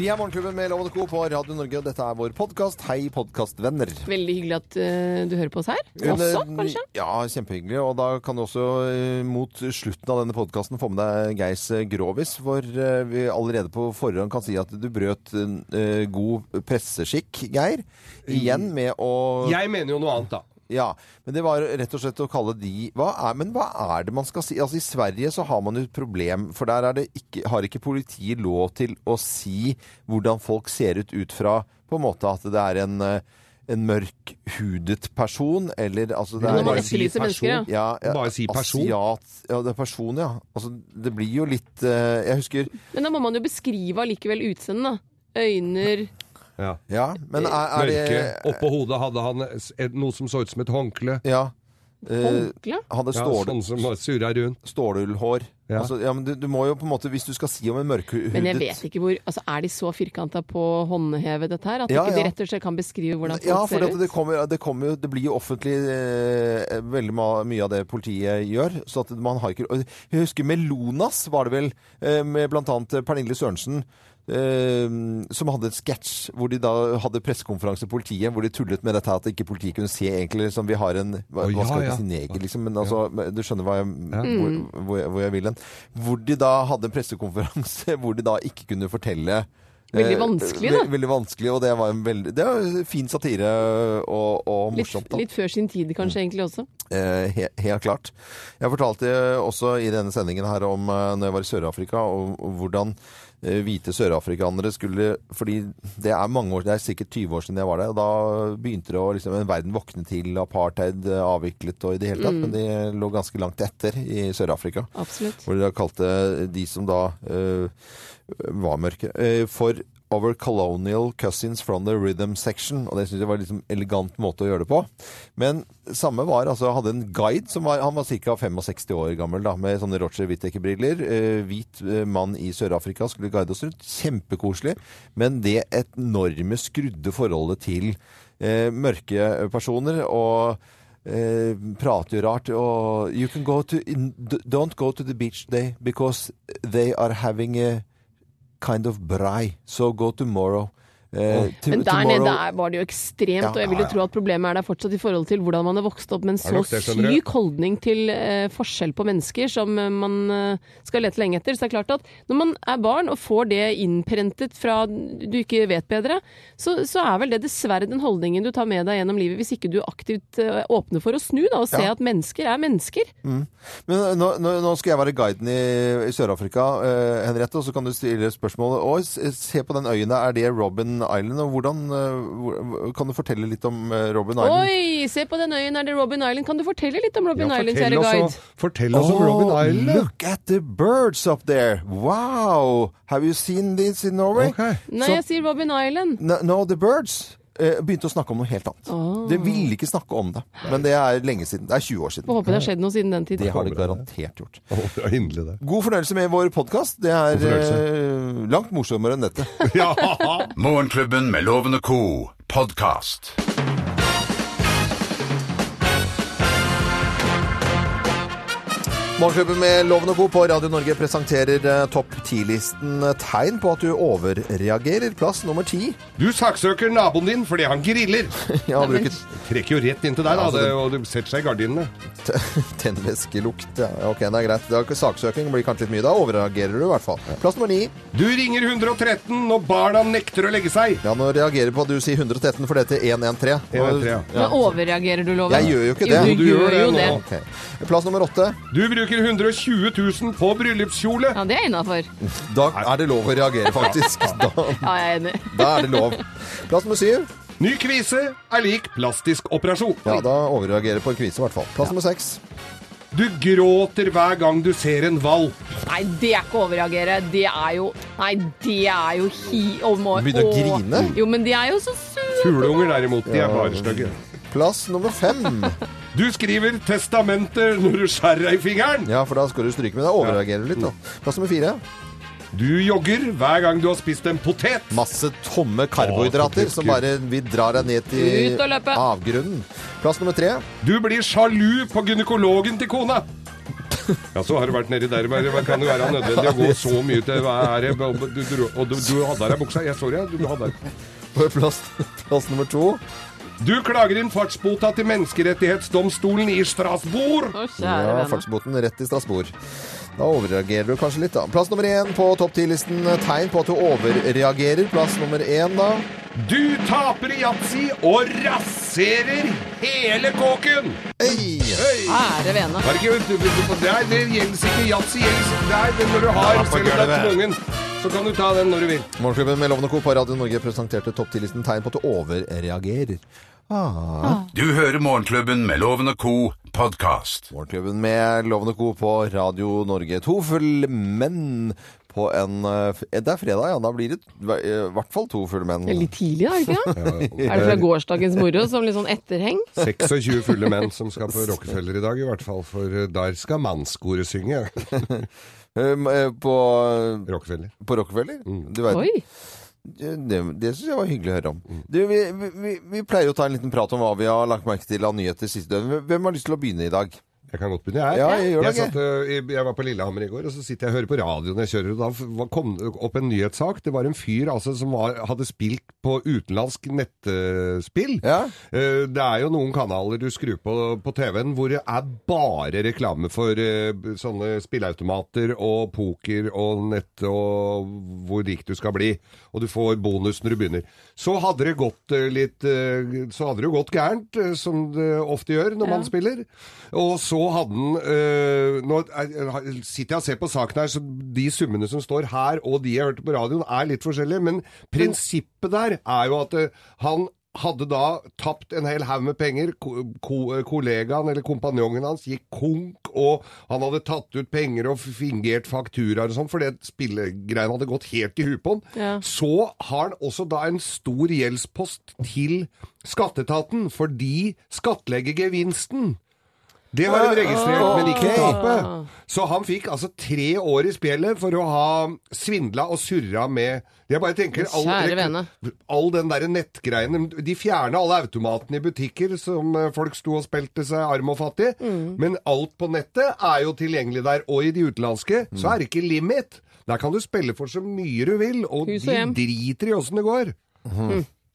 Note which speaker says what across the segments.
Speaker 1: Vi er Morgenklubben med Lovende Co. på Radio Norge, og dette er vår podkast. Hei, podkastvenner.
Speaker 2: Veldig hyggelig at uh, du hører på oss her. Også, kanskje?
Speaker 1: Ja, kjempehyggelig. Og da kan du også uh, mot slutten av denne podkasten få med deg Geirs eh, Grovis, hvor uh, vi allerede på forhånd kan si at du brøt god presseskikk, Geir. Igjen med å
Speaker 3: Jeg mener jo noe annet, da.
Speaker 1: Ja, men det var rett og slett å kalle de hva er, Men hva er det man skal si? Altså I Sverige så har man jo et problem, for der er det ikke, har ikke politiet lov til å si hvordan folk ser ut ut fra på en måte at det er en, eh, en mørkhudet person, eller altså det er
Speaker 3: bare si
Speaker 2: person. ja.
Speaker 1: ja, ja,
Speaker 3: Bare si person.
Speaker 1: Asiat, ja, det er person, ja. Altså, det blir jo litt uh, Jeg husker
Speaker 2: Men da må man jo beskrive allikevel utseendet, da. Øyner
Speaker 3: Ja.
Speaker 1: Ja, men er, er
Speaker 3: Mørke.
Speaker 1: det
Speaker 3: Oppå hodet hadde han noe som så ut som et håndkle.
Speaker 1: Ja. Eh,
Speaker 2: Håndkle?
Speaker 1: hadde
Speaker 3: Ja, sånn som surra rundt.
Speaker 1: stålullhår.
Speaker 3: Ja.
Speaker 1: Altså, ja, men du, du må jo på en måte, Hvis du skal si om en mørkhudet
Speaker 2: Men jeg vet ikke hvor altså Er de så firkanta på å håndheve dette her? At
Speaker 1: Ja,
Speaker 2: ikke de rett og slett kan beskrive hvordan folk
Speaker 1: Ja, for
Speaker 2: ser
Speaker 1: at
Speaker 2: ut?
Speaker 1: det, kommer, det, kommer, det blir jo offentlig eh, veldig mye av det politiet gjør. Så at man har ikke Jeg husker Melonas var det vel, eh, med bl.a. Pernille Sørensen. Eh, som hadde en sketsj hvor de da hadde pressekonferanse i politiet, hvor de tullet med dette at ikke politiet kunne se egentlig liksom, Vi har en Hva,
Speaker 3: Å,
Speaker 1: hva skal
Speaker 3: ja, ja.
Speaker 1: si neger, liksom? Men altså, du skjønner hva jeg,
Speaker 3: Ja.
Speaker 1: hvor, hvor, jeg, hvor jeg vil hen. Hvor de da hadde en pressekonferanse hvor de da ikke kunne fortelle
Speaker 2: Veldig
Speaker 1: eh,
Speaker 2: vanskelig, da.
Speaker 1: ve- Veldig vanskelig, og det var en veldig Det var fin satire og, og
Speaker 2: Litt,
Speaker 1: morsomt. da.
Speaker 2: litt før sin tid kanskje egentlig også.
Speaker 1: Eh, he, helt klart. Jeg fortalte også i denne sendingen her om eh, når jeg var i Sør-Afrika, og, og hvordan hvite sørafrikanere skulle Fordi det er mange år, det er sikkert 20 år siden jeg var der, og da begynte det å liksom, en verden våkne til, apartheid eh, avviklet og i det hele tatt, men de lå ganske langt etter i Sør-Afrika. Hvor de da kalte de som da eh, var mørke, eh, for Our colonial cousins from the rhythm section. Og det syns jeg var en liksom elegant måte å gjøre det på. Men samme var altså Jeg hadde en guide som var Han var ca. 65 år gammel, da, med sånne Roger Whittaker-briller. Eh, hvit eh, mann i Sør-Afrika skulle guide oss rundt. Kjempekoselig. Men det enorme skrudde forholdet til eh, mørke personer. og eh, prater jo rart. Og you can go to Don't go to the beach today because they are having a kind of brai. So go tomorrow. Eh, to-
Speaker 2: Men der
Speaker 1: tomorrow-
Speaker 2: nede var det jo ekstremt,
Speaker 1: Ja,
Speaker 2: og jeg vil jo
Speaker 1: ja, ja.
Speaker 2: tro at problemet er der fortsatt i forhold til hvordan man er vokst opp med en så
Speaker 3: det,
Speaker 2: syk holdning til eh, forskjell på mennesker som eh, man skal lete lenge etter. Så det er klart at når man er barn og får det innprentet fra du ikke vet bedre, så, så er vel det dessverre den holdningen du tar med deg gjennom livet, hvis ikke du aktivt eh, åpner for å snu da, og se
Speaker 1: Ja.
Speaker 2: at mennesker er mennesker.
Speaker 1: Men eh, nå, nå, nå skal jeg være guiden i, i Sør-Afrika, eh, Henriette, og så kan du stille spørsmålet Å, se på den øyen der, er det Robin Island? Og hvordan eh, Kan du fortelle litt om eh, Robin Island?
Speaker 2: Oi, se på den øyen, er det Robin Island? Kan du fortelle litt om Robin
Speaker 3: Ja,
Speaker 2: Island, kjære guide?
Speaker 3: om- fortell oss om Robin Island.
Speaker 1: Look at the birds up there! Wow! Have you seen this in Norway?
Speaker 3: Okay.
Speaker 2: Nei,
Speaker 1: so,
Speaker 2: jeg sier Robin Island.
Speaker 1: No, no, the birds. Eh, begynte å snakke om noe helt annet.
Speaker 2: Oh.
Speaker 1: Det ville ikke snakke om det. Men det er lenge siden. Det er 20 år
Speaker 2: siden.
Speaker 1: siden.
Speaker 2: håpe det har skjedd noe siden den tid.
Speaker 1: Det har det garantert gjort. God fornøyelse med vår podkast. Det er eh, langt morsommere enn dette.
Speaker 3: Ja!
Speaker 4: Morgenklubben med Lovende og co. podkast.
Speaker 1: Morgenklubben med Loven og Co. på Radio Norge presenterer eh, topp 10-listen eh, tegn på at du overreagerer. Plass nummer ti.
Speaker 3: Du saksøker naboen din fordi han griller.
Speaker 1: Jeg har
Speaker 3: Trekker jo rett inn til deg,
Speaker 1: Ja,
Speaker 3: da,
Speaker 1: altså,
Speaker 3: det,
Speaker 1: det-
Speaker 3: og du setter seg i gardinene.
Speaker 1: tennvæskelukt. Ja, ok, det er greit. Det er saksøking blir kanskje litt mye. Da overreagerer du i hvert fall. Plass nummer ni.
Speaker 3: Du ringer 113 når barna nekter å legge seg.
Speaker 1: Ja, nå reagerer på at du sier 113 for dette er 113.
Speaker 3: 113, ja.
Speaker 2: Men overreagerer du, Loven?
Speaker 1: Jeg gjør jo ikke det.
Speaker 3: Jo, du gjør
Speaker 2: gjør jo
Speaker 3: det.
Speaker 2: det.
Speaker 1: Okay. Plass nummer åtte.
Speaker 3: Du bruker 120 000 på bryllupskjole.
Speaker 2: Ja, det er innafor.
Speaker 1: Da er det lov å reagere, faktisk. Da,
Speaker 2: Ja, jeg er enig.
Speaker 1: da er det lov. Plass nummer syv.
Speaker 3: Ny kvise er lik plastisk operasjon.
Speaker 1: Ja, da overreagerer på en kvise, i hvert fall. Plass nummer seks.
Speaker 3: Du gråter hver gang du ser en valp.
Speaker 2: Nei, det er ikke å overreagere. Det er jo Nei, det er jo hi...
Speaker 1: Begynner å
Speaker 2: å-
Speaker 1: grine?
Speaker 2: Jo, men de er jo så sure.
Speaker 3: Fugleunger derimot, de er bare stygge.
Speaker 1: Plass nummer fem.
Speaker 3: Du skriver testamentet når du skjærer deg i fingeren.
Speaker 1: Ja, for da skal du stryke med. deg. overreagerer litt, da. Plass nummer fire.
Speaker 3: Du jogger hver gang du har spist en potet.
Speaker 1: Masse tomme karbohydrater
Speaker 3: Å,
Speaker 1: som bare vi drar deg ned til
Speaker 2: Ut og løpe.
Speaker 1: avgrunnen. Plass nummer tre.
Speaker 3: Du blir sjalu på gynekologen til kona. Ja, så har du vært nedi der. men Det kan jo være nødvendig å gå så mye til hva er det? Du, du, og du, du hadde av deg buksa. Jeg så det, du hadde av
Speaker 1: deg. plass, plass nummer to.
Speaker 3: Du klager inn fartsbota til menneskerettighetsdomstolen i Strasbourg.
Speaker 2: Å, kjære
Speaker 1: Ja, fartsboten rett i Strasbourg. Da overreagerer du kanskje litt, da. Plass nummer én på topp ti-listen. Tegn på at du overreagerer. Plass nummer én, da.
Speaker 3: Du taper i yatzy og raserer hele kåken!
Speaker 1: Hei!
Speaker 2: Ære vene.
Speaker 3: Var det ikke Det, er, det gjelder ikke yatzy. gjelder- Det er det når du har,
Speaker 1: Ja, på
Speaker 3: selv om det er
Speaker 1: gulvet.
Speaker 3: tvungen. Så kan du ta den når du vil.
Speaker 1: Morgenklubben med Lovende Co. på Radio Norge presenterte topp ti-listen tegn på at du overreagerer. Ah.
Speaker 4: Du hører Morgenklubben med Loven og Co. podkast.
Speaker 1: Morgenklubben med Lovende Co. på Radio Norge. To fulle menn på en eh, Det er fredag, ja. Da blir det i hvert fall to fulle menn.
Speaker 2: Litt tidlig, da, ikke det? Er det fra gårsdagens moro som litt sånn etterheng?
Speaker 3: 26 fulle menn som skal på Rockefeller i dag, i hvert fall. For eh, der skal mannskoret synge.
Speaker 1: Um, eh, på,
Speaker 3: Rockefeller.
Speaker 1: på Rockefeller. Du verden.
Speaker 2: Oi.
Speaker 1: Det, det syns jeg var hyggelig å høre om. Du, vi, vi, vi, pleier å ta en liten prat om hva vi har lagt merke til av nyheter siste døgn. Hvem har lyst til å begynne i dag?
Speaker 3: Jeg kan godt begynne, jeg.
Speaker 1: Ja, jeg gjør det,
Speaker 3: jeg, satt, øh, jeg var på Lillehammer i går, og så sitter jeg og hører på radioen jeg kjører, og da kom det opp en nyhetssak. Det var en fyr altså, som var, hadde spilt på utenlandsk nettspill.
Speaker 1: Ja.
Speaker 3: Eh, Det er jo noen kanaler du skrur på på TV-en hvor det er bare reklame for eh, sånne spilleautomater og poker og nett og hvor rik du skal bli. Og du får bonus når du begynner. Så hadde det gått eh, litt eh, Så hadde det jo gått gærent, eh, som det ofte gjør når man spiller. Og så hadde han øh, Nå er- sitter jeg og ser på saken her, så de summene som står her og de jeg hørte på radioen, er litt forskjellige. Men prinsippet der er jo at øh, han hadde da tapt en hel haug med penger. Ko ko kollegaen eller kompanjongen hans gikk konk, og han hadde tatt ut penger og fingert fakturaer og sånn, fordi spillegreiene hadde gått helt i huet på han.
Speaker 2: Ja.
Speaker 3: Så har han også da en stor gjeldspost til skatteetaten, fordi skattlegger gevinsten. Det har hun registrert, men ikke tapet. Så han fikk altså tre år i spjeldet for å ha svindla og surra med Jeg bare tenker all, all den derre nettgreiene De fjerna alle automatene i butikker som eh, folk sto og spilte seg arm og fattig.
Speaker 2: Mm.
Speaker 3: Men alt på nettet er jo tilgjengelig der. Og i de utenlandske så er det ikke limit. Der kan du spille for så mye du vil, og de driter i åssen det går.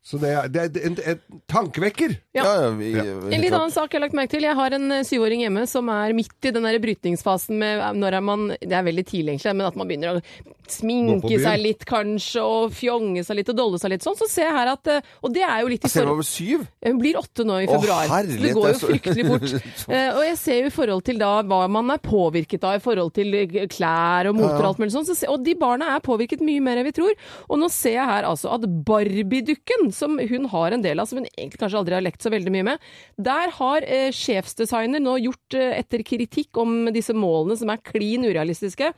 Speaker 3: Så det er, det er en, en tankevekker.
Speaker 2: Ja.
Speaker 1: ja, vi,
Speaker 2: En litt annen sak jeg har lagt merke til. Jeg har en eh, syvåring hjemme som er midt i den der brytningsfasen med eh, når er man Det er veldig tidlig, egentlig, men at man begynner å sminke seg litt, kanskje, og fjonge seg litt og dolle seg litt sånn. Så ser jeg her at eh, Og det er jo litt i
Speaker 1: Ser du over syv?
Speaker 2: Hun blir åtte nå i
Speaker 1: Å,
Speaker 2: februar. det
Speaker 1: herlighet,
Speaker 2: går
Speaker 1: det er
Speaker 2: jo fryktelig fort. Eh, og jeg ser jo i forhold til da hva man er påvirket av i forhold til eh, klær og moter og alt mulig sånn. Så og de barna er påvirket mye mer enn vi tror. Og nå ser jeg her altså at Barbie-dukken, som hun har en del av, som hun egentlig kanskje aldri har lekt så veldig mye med, der har eh, sjefsdesigner nå gjort eh, etter kritikk om disse målene som er klin urealistiske.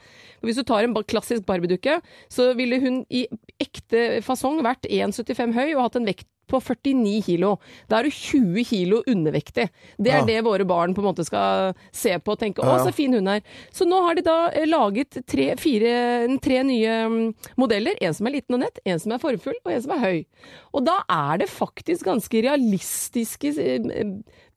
Speaker 2: Hvis du tar en klassisk Barbie-dukke, så ville hun i ekte fasong vært 1,75 høy og hatt en vekt på 49 kilo. Da er du 20 kilo undervektig. Det er
Speaker 1: Ja.
Speaker 2: det våre barn på en måte skal se på og tenke 'Å, så fin hun er'. Så nå har de da eh, laget tre, fire, tre nye mm, modeller. En som er liten og nett, en som er formfull, og en som er høy. Og da er det faktisk ganske realistiske eh,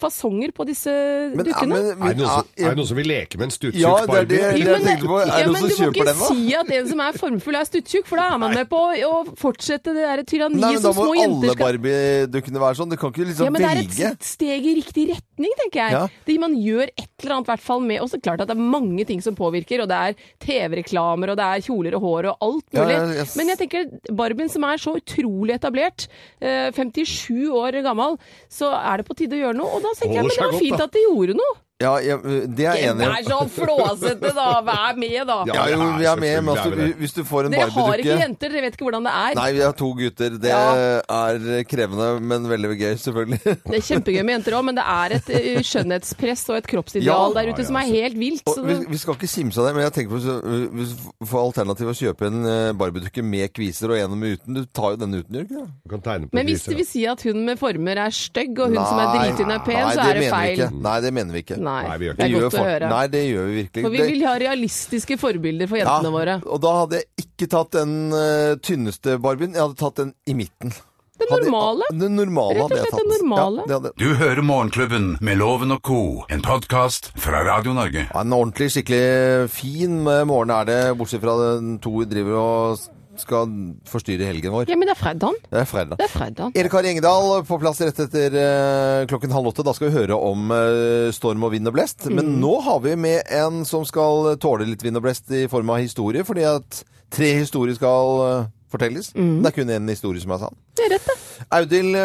Speaker 2: fasonger på disse
Speaker 1: Men, ja,
Speaker 2: dukkene.
Speaker 1: men,
Speaker 3: Er det som, er det noen som vil leke med en stuttjukk
Speaker 1: Ja, det er det- det det tenkte på.
Speaker 2: Ja, men du må ikke
Speaker 1: den,
Speaker 2: si at en som er formfull er stuttjukk, for da er man med på å fortsette det der tyranniet
Speaker 1: men Da
Speaker 2: som
Speaker 1: må
Speaker 2: små jenter
Speaker 1: alle
Speaker 2: skal
Speaker 1: Barbie-dukkene være sånn. Du kan ikke liksom
Speaker 2: ja, men det er et steg i riktig retning, tenker jeg.
Speaker 1: Ja.
Speaker 2: Det man gjør et eller annet, hvert fall med Og så klart at det er mange ting som påvirker, og det er TV-reklamer, og det er kjoler og hår og alt mulig.
Speaker 1: ja, yes.
Speaker 2: Men jeg tenker Barbien som er så utrolig etablert, eh, 57 år gammel, så er det på tide å gjøre noe. Og da tenker jeg men det var
Speaker 3: godt,
Speaker 2: fint
Speaker 3: da.
Speaker 2: at de gjorde noe.
Speaker 1: Ja, jeg, det er jeg enig
Speaker 2: Vær
Speaker 1: i.
Speaker 2: så flåsete, da! Vær med, da!
Speaker 1: Ja, jo, vi er med, men altså,
Speaker 3: det.
Speaker 1: hvis du får en
Speaker 2: Dere har ikke jenter, dere vet ikke hvordan det er.
Speaker 1: Nei, vi har to gutter. Det
Speaker 2: Ja.
Speaker 1: er krevende, men veldig gøy, selvfølgelig.
Speaker 2: Det er kjempegøy med jenter òg, men det er et eh, skjønnhetspress og et kroppsideal
Speaker 1: Ja.
Speaker 2: der ute som er helt vilt.
Speaker 1: Og
Speaker 2: Så
Speaker 1: vi, vi skal ikke simse av det, men jeg tenker på så- hvis du får alternativet å kjøpe en eh, med kviser og en med uten. Du tar jo den uten, gjør du ikke det?
Speaker 2: Men hvis det vil si at hun med former er stygg, og hun som er
Speaker 1: Nei,
Speaker 2: er pen,
Speaker 1: nei,
Speaker 2: så er det
Speaker 1: mener
Speaker 2: feil.
Speaker 1: ikke. Nei, det mener vi ikke.
Speaker 2: Nei,
Speaker 3: Nei, vi gjør ikke
Speaker 2: det er godt å høre.
Speaker 1: Nei, det gjør vi virkelig.
Speaker 2: For vi vil ha realistiske forbilder for jentene våre.
Speaker 1: Og da hadde jeg ikke tatt den uh, tynneste Barbien, jeg hadde tatt den i midten.
Speaker 2: Det
Speaker 1: Hadde-
Speaker 2: normale.
Speaker 1: Den normale
Speaker 2: Rett og
Speaker 1: hadde
Speaker 2: slett det normale.
Speaker 1: Ja, det hadde.
Speaker 4: Du hører Morgenklubben med Loven og co., en podkast fra Radio Norge.
Speaker 1: Ja, en ordentlig, skikkelig fin eh, morgen er det, bortsett fra den to driver og skal forstyrre helgen vår.
Speaker 2: Ja, men det er fredag.
Speaker 1: Det er fredag.
Speaker 2: Det er fredagen.
Speaker 1: Erik Kari Engedal på plass rett etter uh, klokken halv åtte. Da skal vi høre om uh, storm og vind og blest.
Speaker 2: Mm.
Speaker 1: Men nå har vi med en som skal tåle litt vind og blest i form av historie, fordi at tre historier skal uh, fortelles.
Speaker 2: Mm.
Speaker 1: Det er kun én historie som er sann.
Speaker 2: Det er rett, det.
Speaker 1: Audhild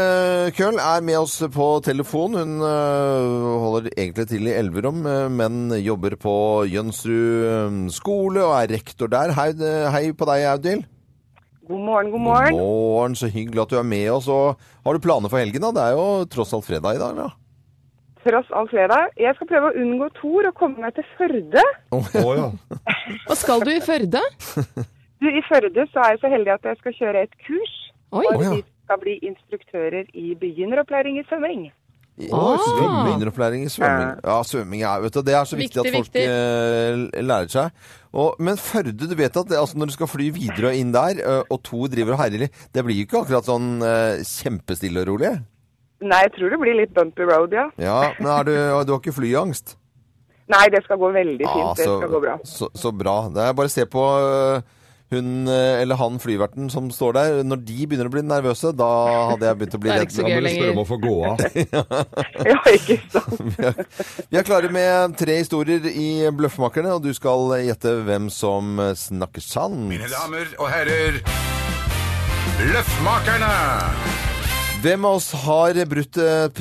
Speaker 1: Køhl er med oss på telefon. Hun holder egentlig til i Elverum, men jobber på Jønsrud skole og er rektor der. Hei, hei på deg, Audhild.
Speaker 5: God morgen, god morgen.
Speaker 1: God morgen, så hyggelig at du er med oss. Og har du planer for helgen? da? Det er jo tross alt fredag i dag. da.
Speaker 5: Tross alt fredag. Jeg skal prøve å unngå Tor og komme meg til Førde.
Speaker 3: Oh, ja.
Speaker 2: Og skal du i Førde?
Speaker 5: Du, I Førde så er jeg så heldig at jeg skal kjøre et kurs.
Speaker 2: Oi.
Speaker 5: Og vi skal bli instruktører i begynneropplæring i svømming.
Speaker 2: Ah.
Speaker 1: Begynneropplæring i svømming. Ja, svømming er, vet du, det er så viktig,
Speaker 2: Viktig,
Speaker 1: at folk viktig. lærer seg. Og, men Førde, du vet at det, altså når du skal fly videre og inn der, og to driver og herjer det blir jo ikke akkurat sånn uh, kjempestille og rolig.
Speaker 5: Nei, jeg tror det blir litt bumpy road, ja.
Speaker 1: Ja, men du, du har ikke flyangst?
Speaker 5: Nei, det skal gå veldig fint.
Speaker 1: Ja,
Speaker 5: det skal gå bra.
Speaker 1: Så, så bra. Det er bare å se på øh, hun øh, eller han flyverten som står der. Når de begynner å bli nervøse, da hadde jeg begynt å bli
Speaker 2: Det er
Speaker 1: redd.
Speaker 3: Da må du spørre om å få gå av.
Speaker 5: Ja, ikke sant.
Speaker 1: Vi er klare med tre historier i Bløffmakerne, og du skal gjette hvem som snakker sant.
Speaker 4: Mine damer og herrer, Bløffmakerne!
Speaker 1: Hvem av oss har brutt et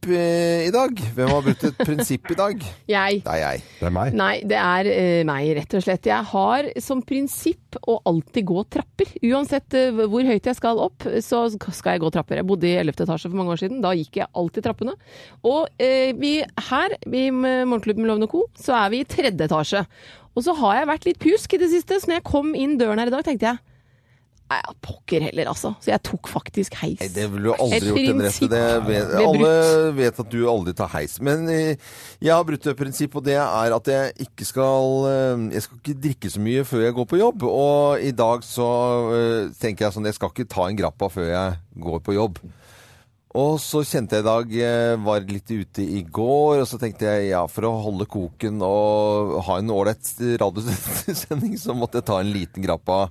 Speaker 1: prinsipp eh, i dag? Hvem har brutt et prinsipp i dag?
Speaker 2: Jeg.
Speaker 1: Det er jeg.
Speaker 3: Det er meg.
Speaker 2: Nei, det er uh, meg, rett og slett. Jeg har som prinsipp å alltid gå trapper. Uansett uh, hvor høyt jeg skal opp, så skal jeg gå trapper. Jeg bodde i 11. etasje for mange år siden. Da gikk jeg alltid trappene. Og uh, vi her i Morgenklubben Loven og Co. så er vi i tredje etasje. Og så har jeg vært litt pjusk i det siste, så når jeg kom inn døren her i dag, tenkte jeg Nei, ja, pokker heller, altså. Så jeg tok faktisk heis.
Speaker 1: Nei, det ville du aldri
Speaker 2: Et
Speaker 1: gjort, Henriette. Det vet, alle vet at du aldri tar heis. Men eh, jeg har brutt et prinsipp, og det er at jeg ikke skal eh, Jeg skal ikke drikke så mye før jeg går på jobb. Og i dag så eh, tenker jeg sånn Jeg skal ikke ta en grappa før jeg går på jobb. Og så kjente jeg i dag Jeg var litt ute i går, og så tenkte jeg ja, for å holde koken og ha en ålreit radiosending, så måtte jeg ta en liten grappa.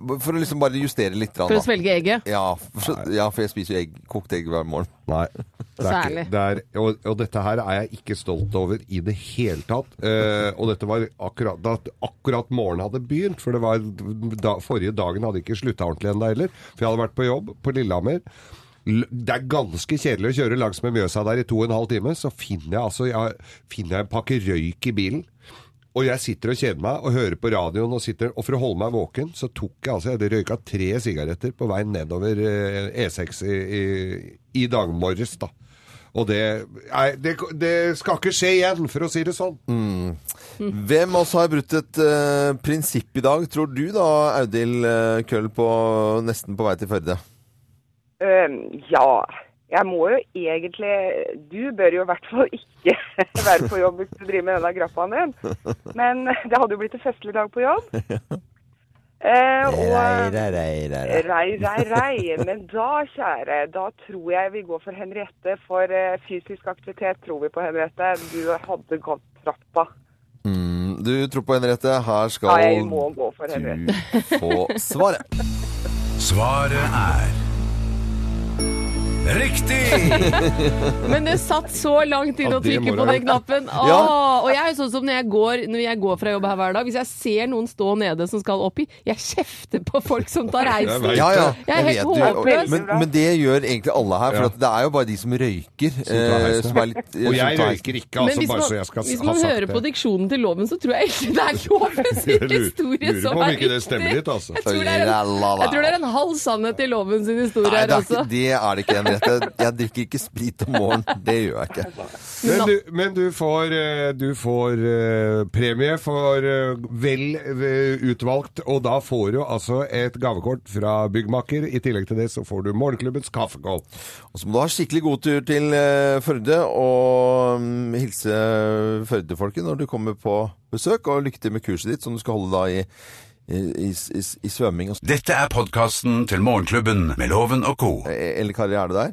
Speaker 1: For å liksom bare justere litt.
Speaker 2: For å svelge egget.
Speaker 1: Ja, for, ja, for jeg spiser jo egg, kokt egg hver morgen.
Speaker 3: Nei. Det er
Speaker 2: Særlig.
Speaker 3: ikke, det er, og, og dette her er jeg ikke stolt over i det hele tatt. Eh, og dette var akkurat da akkurat morgenen hadde begynt, for det var da, forrige dagen hadde ikke slutta ordentlig ennå heller. For jeg hadde vært på jobb på Lillehammer. Det er ganske kjedelig å kjøre langs med Mjøsa der i to og en halv time. Så finner jeg altså jeg, finner jeg en pakke røyk i bilen. Og jeg sitter og kjeder meg og hører på radioen, og, sitter, og for å holde meg våken, så tok jeg altså Jeg hadde røyka tre sigaretter på vei nedover eh, E6 i, i, i dag morges, da. Og det, nei, det Det skal ikke skje igjen, for å si det sånn.
Speaker 1: Hvem av oss har brutt et uh, prinsipp i dag, tror du da, Audhild uh, Køll, på, nesten på vei til Førde?
Speaker 5: Um, ja, jeg må jo egentlig Du bør jo i hvert fall ikke være på jobb hvis du driver med denne grappaen din. Men det hadde jo blitt en festlig dag på jobb. Eh, og
Speaker 1: rei,
Speaker 5: Rei, rei, rei. Men da, kjære, da tror jeg vi går for Henriette. For eh, fysisk aktivitet tror vi på Henriette. Du hadde gått trappa.
Speaker 1: Mm, du tror på Henriette. Her
Speaker 5: Ja,
Speaker 1: skal
Speaker 5: jeg må gå for Henriette.
Speaker 1: du få svaret.
Speaker 4: Svaret er Riktig!
Speaker 2: Men det satt så langt inn å trykke på den knappen. Åh,
Speaker 1: Ja.
Speaker 2: Og jeg er sånn som når jeg, går, når jeg går fra jobb her hver dag, hvis jeg ser noen stå nede som skal oppi, jeg kjefter på folk som tar
Speaker 3: Jeg
Speaker 1: Ja, ja.
Speaker 2: Jeg er helt håpløs.
Speaker 1: Men, men det gjør egentlig alle her, for at det er jo bare de som røyker. eh, som er litt,
Speaker 3: Og jeg røyker ikke,
Speaker 2: Men
Speaker 3: altså,
Speaker 2: hvis
Speaker 3: bare
Speaker 2: man,
Speaker 3: så jeg skal
Speaker 2: hvis man hører på diksjonen til loven, så tror jeg ikke det er lov å si
Speaker 3: Jeg lurer-
Speaker 2: historie
Speaker 3: lurer
Speaker 2: som
Speaker 3: på om
Speaker 2: er
Speaker 3: ikke det stemmer
Speaker 2: riktig.
Speaker 3: litt, altså.
Speaker 2: Jeg tror det er en, tror det er en halv sannhet i loven sin historie
Speaker 1: Nei,
Speaker 2: her
Speaker 1: det er,
Speaker 2: også.
Speaker 1: ikke, det er det ikke, At jeg, jeg drikker ikke sprit om morgenen. Det gjør jeg ikke.
Speaker 3: Men du, men du får, eh, du får eh, premie for eh, vel utvalgt, og da får du altså et gavekort fra byggmaker. I tillegg til det så får du morgenklubbens kaffekål.
Speaker 1: Og så må du ha skikkelig god tur til Førde og mm, hilse Førde-folket når du kommer på besøk. Og lykke til med kurset ditt som du skal holde da i, i, i, i, svømming.
Speaker 4: Dette er podkasten til Morgenklubben med Loven og co.
Speaker 1: Eller Kari, er du der?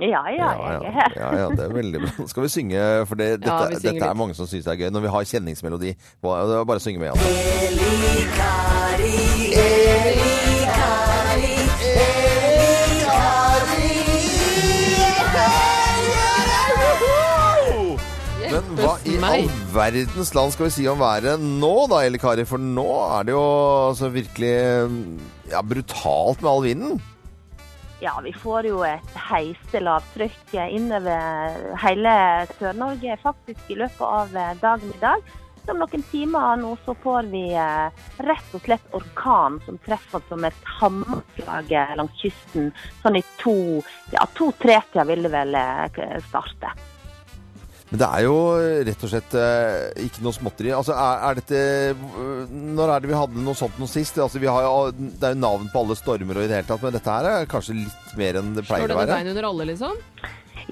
Speaker 6: Ja, ja, er her.
Speaker 1: ja, ja, det er veldig bra. Skal vi synge, for det, dette,
Speaker 2: Ja,
Speaker 1: dette er mange som syns det er gøy. Når vi har kjenningsmelodi. Bare, det bare synge med. Altså. I all verdens land skal vi si om været nå da, Elle Kari? For nå er det jo altså virkelig ja, brutalt med all vinden.
Speaker 6: Ja, vi får jo et heiste lavtrykk innover hele Sør-Norge faktisk i løpet av eh, dagen i dag. Så om noen timer nå så får vi eh, rett og slett orkan som treffer som et hammerslag eh, langs kysten. Sånn i to, ja, to-tre-tida vil det vel starte.
Speaker 1: Men det er jo rett og slett eh, ikke noe småtteri. Altså, er, er dette eh, Når er det vi hadde noe sånt noe sist? Altså, vi har det er jo navn på alle stormer og i det hele tatt, men dette her er kanskje litt mer enn det pleier å
Speaker 2: denne
Speaker 1: være?
Speaker 2: bein under alle, liksom?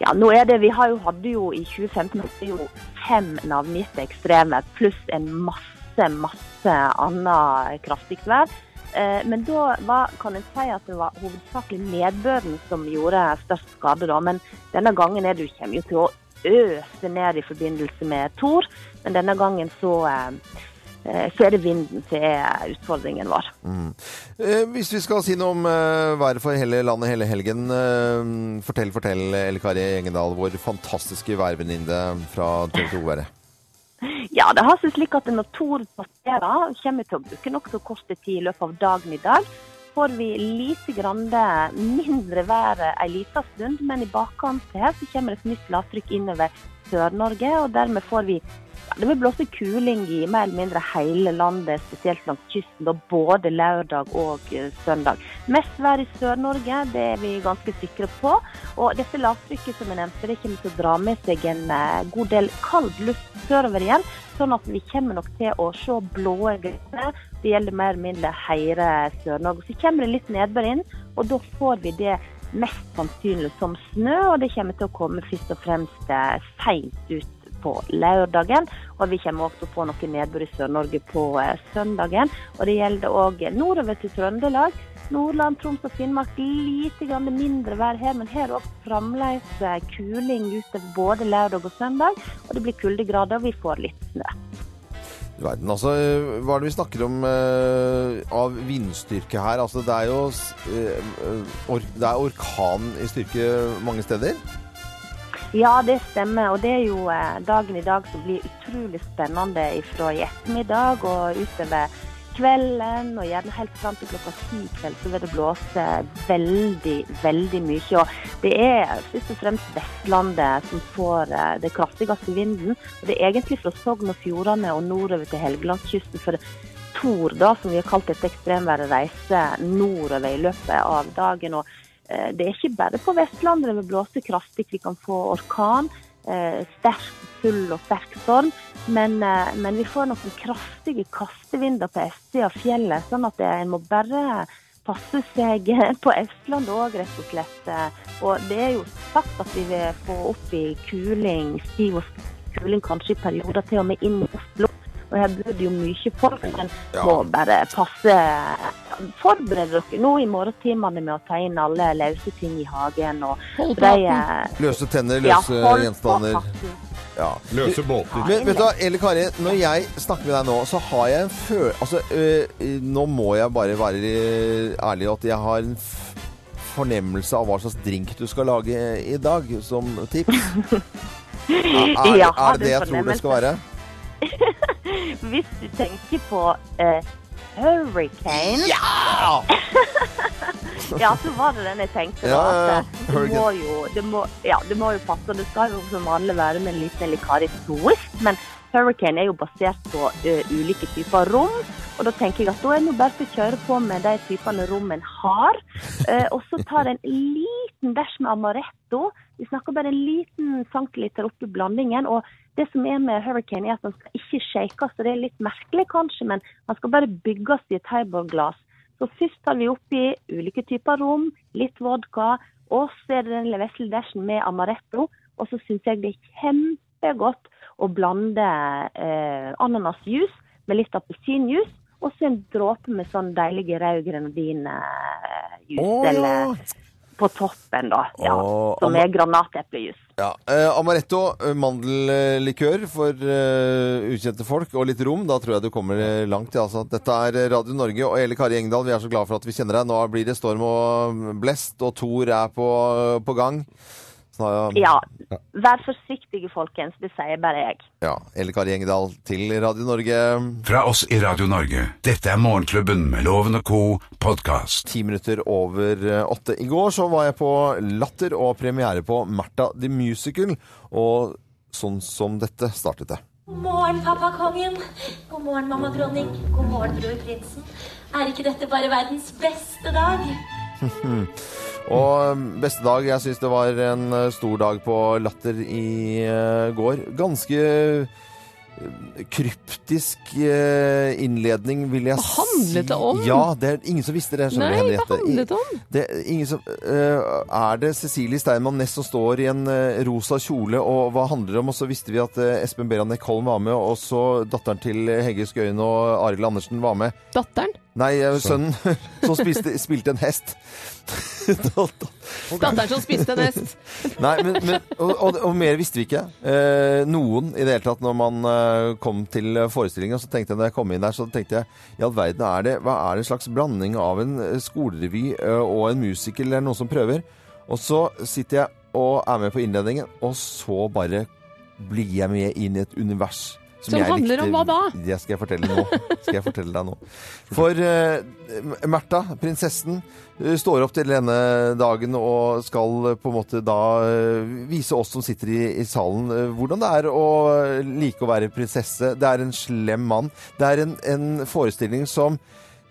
Speaker 6: Ja, nå er det, Vi har jo, hadde jo i 2015 hadde jo fem navngitte ekstreme, pluss en masse, masse annet kraftig vær. Eh, Men da var, kan en si at det var hovedsakelig nedbøren som gjorde størst skade. da. Men denne gangen er det jo, kommer jo til å øse ned i forbindelse med Tor. Men denne gangen så, eh, eh, så er det vinden som er utfordringen vår.
Speaker 1: Mm. hvis vi skal si noe om eh, været for hele landet hele helgen, eh, fortell, fortell, Elle Kari Engedal, vår fantastiske værvenninne fra TV 2-været.
Speaker 6: Ja, det har seg slik at når Tor passerer, kommer vi til å bruke nokså kort tid i løpet av dagen i dag. Får vi lite grann mindre vær en liten stund, men i bakkant her så kommer et nytt lavtrykk innover Sør-Norge, og dermed får vi det vil blåse kuling i mer eller mindre hele landet, spesielt langs kysten, da både lørdag og eh, søndag. Mest vær i Sør-Norge, det er vi ganske sikre på. Og dette lavtrykket som jeg nevnte, det kommer til å dra med seg en eh, god del kald luft sørover igjen. Sånn at vi kommer nok til å se blå grenser. Det gjelder mer eller mindre hele Sør-Norge. Så kommer det litt nedbør inn, og da får vi det mest sannsynlig som snø. Og det kommer til å komme først og fremst eh, seint ut på lørdagen. Og vi kommer også til å få noe nedbør i Sør-Norge på eh, søndagen. Og det gjelder òg nordover til Trøndelag. Nordland, Troms og Finnmark lite grann mindre vær her, men her òg fremdeles eh, kuling utover både lørdag og søndag. Og det blir kuldegrader, og vi får litt snø.
Speaker 1: Verden, altså, eh, hva er det vi snakker om uh, av vindstyrke her? Altså, det er jo eh, or, det er orkan i styrke mange steder.
Speaker 6: Ja, det stemmer. Og det er jo dagen i dag som blir utrolig spennende fra i ettermiddag og utover kvelden, og gjerne helt fram til klokka ti kveld, så vil det blåse veldig, veldig mye. Og det er først og fremst Vestlandet som får eh, det kraftigste vinden. Og det er egentlig fra Sogn og Fjordane og nordover til Helgelandskysten. For Tor, da, som vi har kalt dette ekstremværet, reiser nordover i løpet av dagen. og Eh, Det er ikke bare på Vestlandet det vil blåse kraftig. Vi kan få orkan, sterk full og sterk storm. Men, eh, men vi får noen kraftige kastevinder på østsida av fjellet, sånn at det, en må bare passe seg på Østlandet òg, rett og slett. Eh, Og det er jo sagt at vi vil få opp i kuling, stiv og kuling kanskje i perioder til og med inn i Oslo. Og her bor det jo mye folk, men må bare passe Forbered dere nå i morgentimene med å ta inn alle løse ting i hagen. og breie-
Speaker 1: Løse tenner, løse
Speaker 6: ja,
Speaker 1: gjenstander. Ja.
Speaker 3: Løse båter.
Speaker 1: Men vet du hva, Elle Kari, når jeg snakker med deg nå, så har jeg en føl... Altså, øh, nå må jeg bare være ærlig at jeg har en f fornemmelse av hva slags drink du skal lage i dag, som tips. Er, er, er det det jeg tror det skal være?
Speaker 6: Hvis du tenker på eh, hurricane
Speaker 1: Ja!
Speaker 6: Ja, så var det den jeg tenkte.
Speaker 1: Ja,
Speaker 6: da, at eh, Det må jo, det må, ja, det må jo passe. og Det skal jo som vanlig være med en liten likarisk twist. Men hurricane er jo basert på ø, ulike typer rom. Og da tenker jeg at da er det bare å kjøre på med de typene rom en har. Eh, og så tar en liten dash med amaretto. Vi snakker bare en liten centiliter oppi blandingen. og det som er med Hurricane, er at den skal ikke shakes. og Det er litt merkelig kanskje, men den skal bare bygges i et highball-glass. Så først tar vi oppi ulike typer rom, litt vodka, og så er det den vesle dashen med amaretto. Og så syns jeg det er kjempegodt å blande eh, ananasjuice med litt appelsinjuice, og så en dråpe med sånn deilig rød grenadinjuice
Speaker 1: Oh, ja.
Speaker 6: På toppen, da. Ja,
Speaker 1: Å,
Speaker 6: som er granateplejus.
Speaker 1: Ja, eh, Amaretto, eh, mandellikør for eh, ukjente folk, og litt rom. Da tror jeg du kommer eh, langt. Ja, altså. Dette er Radio Norge og Eli Kari Engdahl. Vi er så glad for at vi kjenner deg. Nå blir det storm og blest, og Thor er på, på gang. Så,
Speaker 6: Ja, vær forsiktige, folkens. Det sier bare jeg.
Speaker 1: ja, Eli Kari Engedal til Radio Norge.
Speaker 4: Fra oss i Radio Norge. Dette er Morgenklubben med Loven og co. podkast.
Speaker 1: Ti minutter over eh, åtte. I går så var jeg på Latter og premiere på Märtha the Musical. Og sånn som dette startet det.
Speaker 7: God morgen, pappa kongen. God morgen, mamma dronning. God morgen, bror prinsen. Er ikke dette bare verdens beste dag?
Speaker 1: Og um, beste dag, jeg syns det var en uh, stor dag på Latter i uh, går. Ganske uh, kryptisk innledning, vil jeg
Speaker 2: Hva handlet det om?
Speaker 1: Ja, det er ingen som visste det.
Speaker 2: Nei, hva handlet det om?
Speaker 1: Det ingen som, er det Cecilie Steinmann Næss som står i en rosa kjole, og hva handler det om? Og så visste vi at Espen Beranek Holm var med, og så datteren til Hegge Skøyen og Arild Andersen var med.
Speaker 2: Datteren?
Speaker 1: Nei, sønnen som spiste, spilte en hest.
Speaker 2: Datteren som spiste en hest.
Speaker 1: Nei, men, men og, og, og mer visste vi ikke. Eh, noen i det hele tatt når man eh, kom til forestillingen. Så tenkte jeg når jeg kom inn der, så tenkte jeg i all verden, er det, hva er det en slags blanding av en eh, skolerevy eh, og en musical eller noen som prøver? Og så sitter jeg og er med på innledningen, og så bare blir jeg med inn i et univers.
Speaker 2: Som
Speaker 1: jeg
Speaker 2: handler om hva da?
Speaker 1: Det skal jeg fortelle nå. Skal jeg fortelle deg nå. For uh, Märtha, prinsessen, uh, står opp til denne dagen og skal uh, på en måte da uh, vise oss som sitter i, i salen hvordan det er å like å være prinsesse. Det er en slem mann. Det er en, en forestilling som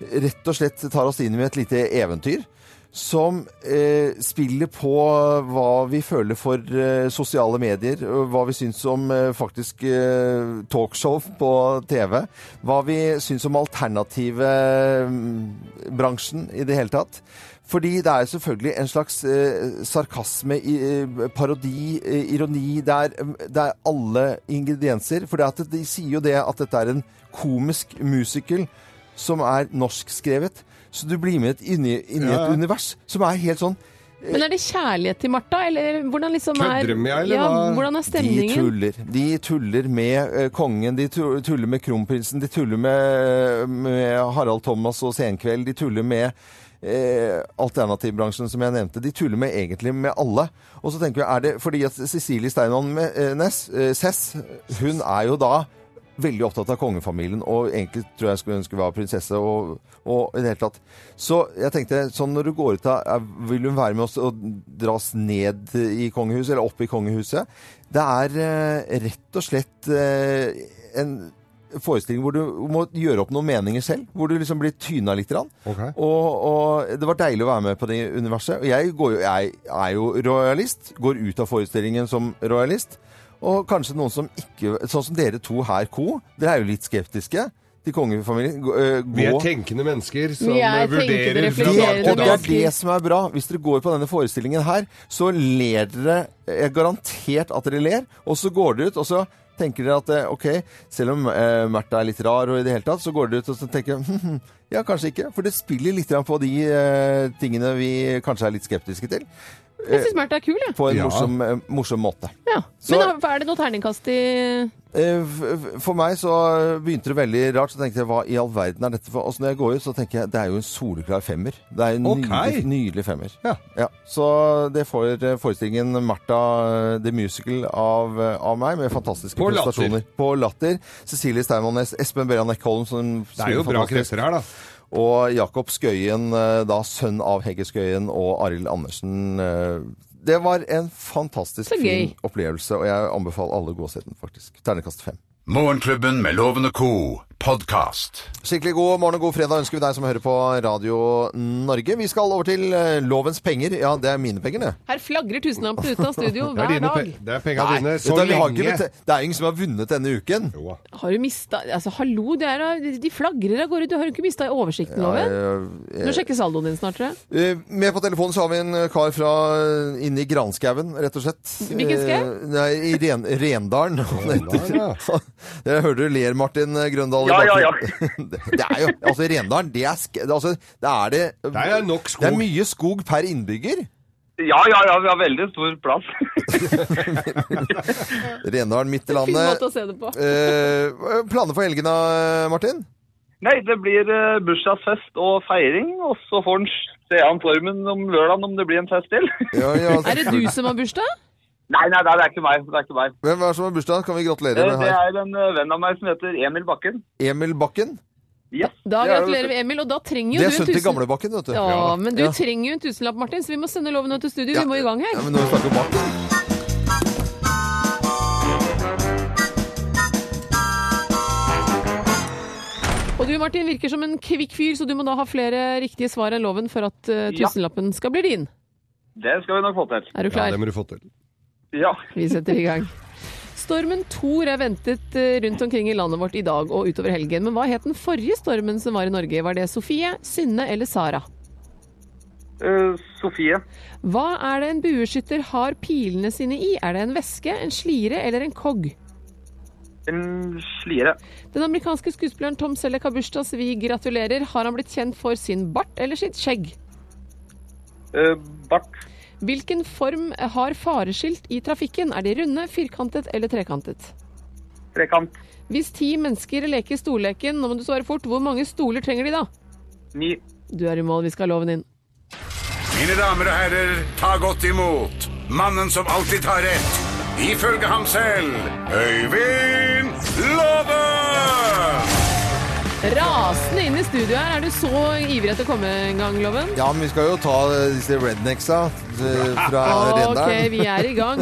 Speaker 1: rett og slett tar oss inn i et lite eventyr. Som eh, spiller på hva vi føler for eh, sosiale medier, hva vi syns om eh, faktisk eh, talkshow på TV. Hva vi syns om alternative mm, bransjen i det hele tatt. Fordi det er selvfølgelig en slags eh, sarkasme, eh, parodi, eh, ironi. Det er, eh, det er alle ingredienser. For de sier jo det at dette er en komisk musical som er norskskrevet. Så du blir med inn i, inn i
Speaker 3: Ja,
Speaker 1: et
Speaker 3: ja.
Speaker 1: univers som er helt sånn
Speaker 2: Men er det kjærlighet til Martha, eller hvordan liksom er
Speaker 3: Kødder de med, eller
Speaker 2: ja,
Speaker 3: hva?
Speaker 2: Hvordan er
Speaker 1: De
Speaker 2: stemningen?
Speaker 1: tuller. De tuller med eh, kongen, de tuller med kronprinsen, de tuller med, med Harald Thomas og Senkveld, de tuller med eh, alternativbransjen, som jeg nevnte. De tuller med egentlig med alle. Og så tenker vi, er det fordi at Cecilie Steinmann med, eh, Næss, eh, Sess, hun er jo da veldig opptatt av kongefamilien, og egentlig tror jeg skulle ønske være prinsesse, og, og i det hele tatt. Så jeg tenkte, sånn når du går ut av, vil hun være med oss og dras ned i kongehuset, eller opp i kongehuset? Det er eh, rett og slett eh, en forestilling hvor du må gjøre opp noen meninger selv, hvor du liksom blir tyna litt.
Speaker 3: Okay.
Speaker 1: Og, og det var deilig å være med på det universet. Og jeg, jo, jeg er jo royalist, går ut av forestillingen som royalist. Og kanskje noen som ikke Sånn som dere to her, co. Dere er jo litt skeptiske til kongefamilien. Gå, øh,
Speaker 3: Vi er tenkende mennesker som
Speaker 2: er
Speaker 3: eh, vurderer
Speaker 2: tenkende,
Speaker 3: fra dag
Speaker 2: til
Speaker 3: til
Speaker 1: og det er det som er bra. Hvis dere går på denne forestillingen her, så ler dere Jeg er garantert at dere ler. Og så går dere ut, og så tenker dere at eh, OK, selv om eh, Märtha er litt rar, og i det hele tatt, så går dere ut og så tenker hm, ja, kanskje ikke. For det spiller litt på de eh, tingene vi kanskje er litt skeptiske til.
Speaker 2: Jeg syns Märtha er kul, jeg.
Speaker 1: På en
Speaker 3: Ja.
Speaker 1: morsom, eh, morsom måte.
Speaker 2: Ja.
Speaker 1: Så-
Speaker 2: Men er det noe terningkast i
Speaker 1: Eh, For meg så begynte det veldig rart. Så tenkte jeg hva i all verden er dette for Og så når jeg går ut, så tenker jeg det er jo en soleklar femmer. Det er en
Speaker 3: okay.
Speaker 1: nydelig, nydelig femmer.
Speaker 3: Ja.
Speaker 1: Så det får eh, forestillingen Martha The Musical av, eh, av meg, med fantastiske
Speaker 3: På Latter.
Speaker 1: prestasjoner. På Latter. Cecilie Steinmann Næss, Espen Beran Eckholm, som
Speaker 3: Det er jo bra krefter her, da.
Speaker 1: Og Jakob Skøyen, eh, da sønn av Hegge Skøyen og Arild Andersen. eh, Det var en fantastisk fin opplevelse, og jeg anbefaler alle å gå og se den, faktisk. Ternekast fem.
Speaker 4: Morgenklubben med lovende co. podkast.
Speaker 1: Skikkelig god morgen og god fredag ønsker vi deg som hører på Radio Norge. Vi skal over til eh, lovens penger. Ja, det er mine penger, det.
Speaker 2: Her flagrer tusenlappen ut av studio
Speaker 3: er,
Speaker 2: hver
Speaker 3: dine
Speaker 2: dag.
Speaker 3: pe det er penga dine så
Speaker 1: du, vi har ikke
Speaker 3: lenge.
Speaker 1: bet- det er ingen som har vunnet denne uken.
Speaker 3: Jo.
Speaker 2: Har du mista Altså, hallo, det er, de flagrer av gårde. Du har jo ikke mista oversikten, Loven?
Speaker 1: Nå
Speaker 2: sjekker må sjekke saldoen din snart, tror jeg.
Speaker 1: eh, Med på telefonen så har vi en kar fra inni inne i granskauen, rett og slett.
Speaker 2: Hvilken skau?
Speaker 1: Eh, i Ren Rendalen.
Speaker 3: Rendalen, ja.
Speaker 1: Jeg hører du ler, Martin Grøndal.
Speaker 8: Ja, ja, ja.
Speaker 1: Det, er jo Altså, Rendalen, det er, sk altså, det er det
Speaker 3: Det er nok skog.
Speaker 1: Det er mye skog per innbygger.
Speaker 8: Ja, ja, ja, vi har veldig stor plass.
Speaker 1: Rendalen midt i landet.
Speaker 2: Fin måte å se det på.
Speaker 1: Eh, planer for helgen da, Martin?
Speaker 8: Nei, det blir eh, bursdagsfest og feiring, og så får han se an formen om lørdagen om det blir en fest til.
Speaker 1: Ja, ja.
Speaker 2: Er det du som har bursdag?
Speaker 8: Nei, nei, det er ikke meg. Det er ikke meg.
Speaker 1: Hvem er det som har bursdag? Kan vi gratulere
Speaker 8: Eh,
Speaker 1: med
Speaker 8: Det er en eh, venn av meg som heter Emil Bakken.
Speaker 1: Emil Bakken.
Speaker 8: Yes,
Speaker 2: Da
Speaker 8: det er
Speaker 2: gratulerer vi, Emil. Og da trenger
Speaker 1: Det
Speaker 2: jo
Speaker 1: er
Speaker 2: du en
Speaker 1: sønnen til
Speaker 2: tusen...
Speaker 1: gamlebakken, vet du.
Speaker 2: Ja, men du
Speaker 1: Ja.
Speaker 2: trenger jo en tusenlapp, Martin, så vi må sende loven ut til studio.
Speaker 1: Ja.
Speaker 2: Vi må i gang her.
Speaker 1: Ja, men når vi snakker Bakken
Speaker 2: Og du, Martin, virker som en kvikk fyr, så du må da ha flere riktige svar enn loven for at eh, tusenlappen skal bli din.
Speaker 8: Det skal vi nok få til.
Speaker 2: Er du klar?
Speaker 3: Ja, det må du få til.
Speaker 8: Ja.
Speaker 2: Vi setter i gang. Stormen Thor er ventet eh, rundt omkring i landet vårt i dag og utover helgen. Men hva het den forrige stormen som var i Norge? Var det Sofie, Synne eller Sara?
Speaker 8: Uh, Sofie.
Speaker 2: Hva er det en bueskytter har pilene sine i? Er det en veske, en slire eller en kogg?
Speaker 8: En slire.
Speaker 2: Den amerikanske skuespilleren Tom Selleck har bursdag, så vi gratulerer. Har han blitt kjent for sin bart eller sitt skjegg?
Speaker 8: Uh, Bart.
Speaker 2: Hvilken form har fareskilt i trafikken? Er de runde, firkantet eller trekantet?
Speaker 8: Trekant.
Speaker 2: Hvis ti mennesker leker stolleken, nå må du svare fort, hvor mange stoler trenger de da?
Speaker 8: Ni.
Speaker 2: Du er i mål, vi skal ha loven inn.
Speaker 4: Mine damer og herrer, ta godt imot mannen som alltid tar rett, ifølge ham selv, Øyvind Låve!
Speaker 2: Rasende inn i studio her. Er du så ivrig etter å komme en gang, Loven?
Speaker 1: Ja, men vi skal jo ta disse rednecksa fra Rendalen.
Speaker 2: Ok, vi er i gang.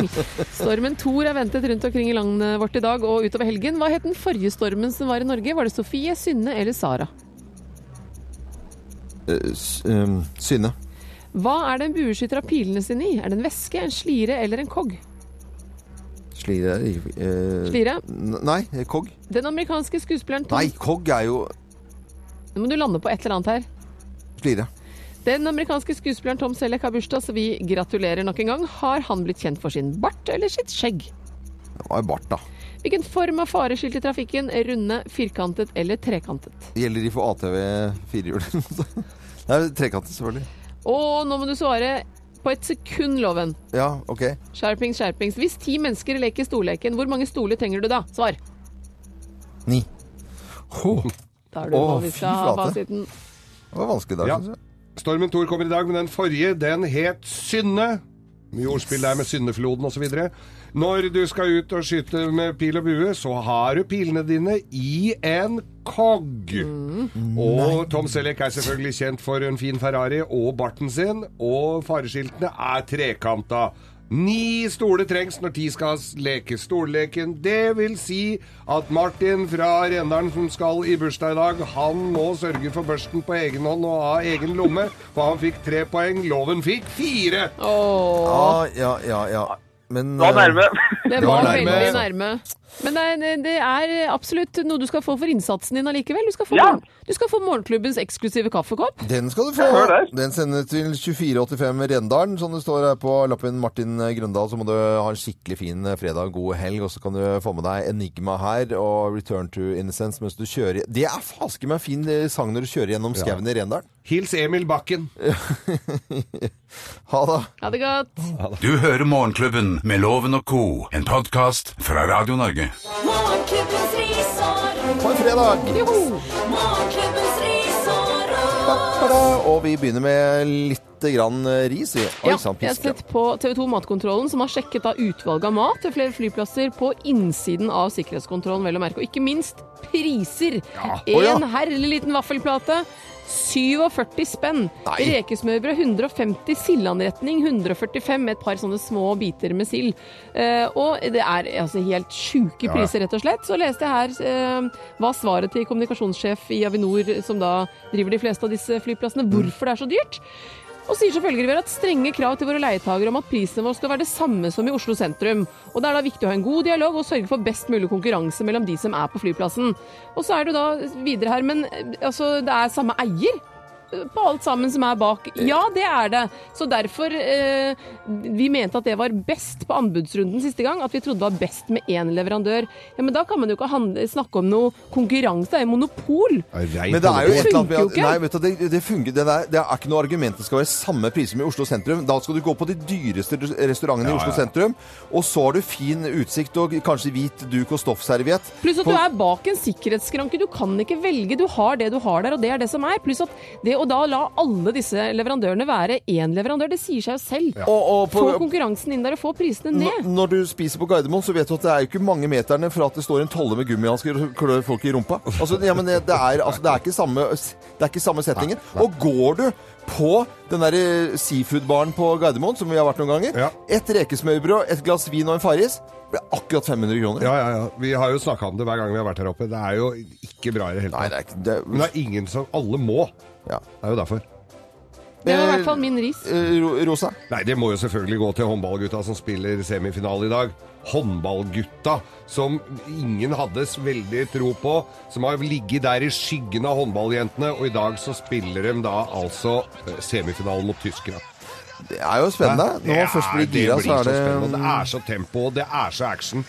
Speaker 2: Stormen Thor er ventet rundt omkring i landet vårt i dag og utover helgen. Hva het den forrige stormen som var i Norge? Var det Sofie, Synne eller Sara?
Speaker 1: Eh, um, Synne.
Speaker 2: Hva er det en bueskytter har pilene sine i? Er det en veske, en slire eller en kogg?
Speaker 1: Slire eh,
Speaker 2: Slire?
Speaker 1: Nei, Kogg.
Speaker 2: Den amerikanske skuespilleren Tom
Speaker 1: Nei, Kogg er jo
Speaker 2: Nå må du lande på et eller annet her.
Speaker 1: Slire.
Speaker 2: Den amerikanske skuespilleren Tom Selleck har bursdag, så vi gratulerer nok en gang. Har han blitt kjent for sin bart eller sitt skjegg?
Speaker 1: Det var bart, da.
Speaker 2: Hvilken form av fareskilt i trafikken? Runde, firkantet eller trekantet?
Speaker 1: Gjelder de for ATV firehjul? Nei, trekantet, selvfølgelig.
Speaker 2: Og nå må du svare på et sekund, Loven.
Speaker 1: Ja, OK.
Speaker 2: Skjerpings, skjerpings. Hvis ti mennesker leker storleken, hvor mange stoler trenger du da? Svar.
Speaker 1: Ni. Oh,
Speaker 2: er du
Speaker 1: Å,
Speaker 2: på.
Speaker 1: Fy flate. det var vanskelig da
Speaker 3: Ja.
Speaker 1: syns jeg.
Speaker 3: Stormen Thor kommer i dag, men den forrige, den het Synne. Mye ordspill der med Syndefloden osv. Når du skal ut og skyte med pil og bue, så har du pilene dine i en kogg. Og Tom Selleck er selvfølgelig kjent for en fin Ferrari og barten sin, og fareskiltene er trekanta. Ni stoler trengs når ti skal leke stolleken. Det vil si at Martin fra Rendalen som skal i bursdag i dag, han må sørge for børsten på egen hånd og ha egen lomme, for han fikk tre poeng. Loven fikk fire.
Speaker 2: Åh,
Speaker 1: Ah, ja, ja. ja. Men
Speaker 8: Det var
Speaker 1: eh,
Speaker 8: nærme.
Speaker 2: det
Speaker 1: Det var
Speaker 2: var
Speaker 1: nærme.
Speaker 2: veldig nærme. Men det er, det er absolutt noe du skal få for innsatsen din allikevel. Du skal få,
Speaker 8: Ja.
Speaker 2: morgen- du skal få morgenklubbens eksklusive kaffekopp.
Speaker 1: Den skal du få. Den sender til 2485 Rendalen, som det står her på lappen Martin Grøndal. Så må du ha en skikkelig fin fredag, god helg, og så kan du få med deg Enigma her og Return to Innocence mens du kjører. Det er faske meg fin eh, sang når du kjører gjennom skauen i Rendalen.
Speaker 3: Hils Emil Bakken.
Speaker 1: Ha det.
Speaker 2: Ha det godt.
Speaker 4: Du hører Morgenklubben med Loven og co., en podkast fra Radio Norge.
Speaker 7: Ris.
Speaker 1: På en fredag!
Speaker 7: Og
Speaker 1: vi begynner med litt grann ris i. Oi
Speaker 2: Ja, jeg har sett på TV 2 Matkontrollen, som har sjekket utvalget av mat til flere flyplasser på innsiden av sikkerhetskontrollen, vel å merke. Og ikke minst priser.
Speaker 1: Ja.
Speaker 2: En herlig liten vaffelplate 47 spenn.
Speaker 1: Nei.
Speaker 2: Rekesmørbrød 150, sildeanretning 145 med et par sånne små biter med sild. Eh, og det er altså helt sjuke priser, rett og slett. Så leste jeg her eh, hva svaret til kommunikasjonssjef i Avinor, som da driver de fleste av disse flyplassene, hvorfor det er så dyrt. Og sier selvfølgelig vi har hatt strenge krav til våre leietagere om at prisen vår skal være det samme som i Oslo sentrum. Og det er da viktig å ha en god dialog og sørge for best mulig konkurranse mellom de som er på flyplassen. Og så er det da videre her, men eh, altså, det er samme eier på alt sammen som er bak. Ja, det er det. Så derfor eh, Vi mente at det var best på anbudsrunden siste gang. At vi trodde det var best med én leverandør. Ja, Men da kan man jo ikke handle, snakke om noe konkurranse. Det er jo monopol.
Speaker 1: Men det er jo et eller annet med
Speaker 2: funker jo
Speaker 1: at
Speaker 2: ikke.
Speaker 1: Nei, vet du, det, det funker det, er, det er ikke noe argument det skal være samme priser som i Oslo sentrum. Da skal du gå på de dyreste restaurantene
Speaker 3: Ja,
Speaker 1: i Oslo
Speaker 3: ja.
Speaker 1: sentrum, og så har du fin utsikt og kanskje hvit duk og stoffserviett.
Speaker 2: Pluss at
Speaker 1: På-
Speaker 2: du er bak en sikkerhetsskranke. Du kan ikke velge. Du har det du har der, og det er det som er. Pluss at det å da la alle disse leverandørene være én leverandør, det sier seg jo selv.
Speaker 1: og, og på,
Speaker 2: Få konkurransen inn der og få prisene ned.
Speaker 1: Når- du spiser på Gardermoen, så vet du at det er jo ikke mange meterne fra at det står en tolle med gummihansker og klør folk i rumpa. Altså, ja, men det, det, er, altså, det, er ikke samme, det er ikke samme settingen. Og går du på den der eh, seafood-baren på Gardermoen, som vi har vært noen ganger,
Speaker 3: Ja.
Speaker 1: et rekesmørbrød, et glass vin og en Farris, det ble akkurat 500 kroner.
Speaker 3: Ja, ja, ja. Vi har jo snakka om det hver gang vi har vært her oppe. Det er jo ikke bra i det hele
Speaker 1: Nei,
Speaker 3: tatt.
Speaker 1: det er
Speaker 3: Men det er ingen som Alle må.
Speaker 1: ja.
Speaker 3: Det er jo derfor.
Speaker 2: Det var i hvert fall min ris.
Speaker 1: Eh, Rosa?
Speaker 3: Nei, det må jo selvfølgelig gå til håndballgutta som spiller semifinale i dag. Håndballgutta som ingen hadde veldig tro på, som har ligget der i skyggen av håndballjentene, og i dag så spiller de da altså eh, semifinalen mot tyskerne.
Speaker 1: Det er jo spennende. Når man først blir gira, så er det.
Speaker 3: Det er så tempo, og det er så action.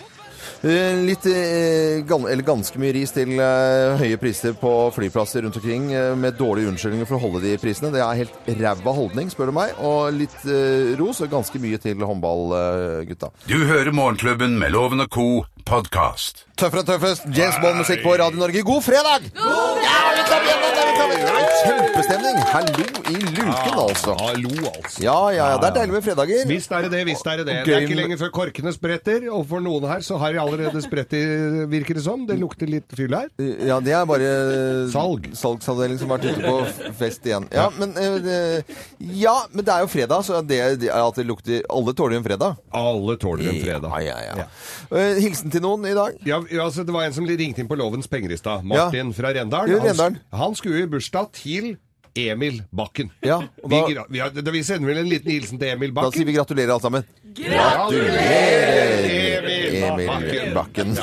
Speaker 1: Eh, Litt, eh, eller ganske mye ris til eh, høye priser på flyplasser rundt omkring, med dårlige unnskyldninger for å holde de prisene. Det er helt ræva holdning, spør du meg. Og litt ros og ganske mye til håndballgutta.
Speaker 4: Du hører Morgenklubben med Loven og Co. podkast.
Speaker 1: Tøffere enn tøffest, James Bond-musikk på Radio Norge. God fredag! God fredag! Kjempestemning! Hallo i luken, altså.
Speaker 3: Hallo, altså.
Speaker 1: Ja, ja, ja. Det er deilig med fredager.
Speaker 3: Visst er det det, visst er det det. Det er ikke lenge før korkene spretter, og for noen her så har de allerede spredt i, virker det som. Det lukter litt fyll her.
Speaker 1: Ja, det er bare
Speaker 3: Salg.
Speaker 1: salgsavdeling som har vært ute på fest igjen. Ja, men, eh, det- ja, men det er jo fredag, så det, det er at det lukter Alle tåler jo en fredag.
Speaker 3: Alle tåler en fredag.
Speaker 1: Ja, ja, ja. Eh, Hilsen til noen i dag?
Speaker 3: Ja, ja, altså Det var en som ringte inn på Lovens penger i stad. Martin fra Rendalen. Han, han skulle i bursdag til Emil Bakken.
Speaker 1: Ja, og da-
Speaker 3: vi, gra- vi, har, da, vi sender vel en liten hilsen til Emil
Speaker 1: Da sier vi gratulerer alle sammen.
Speaker 3: Gratulerer,
Speaker 1: Emil Bakken.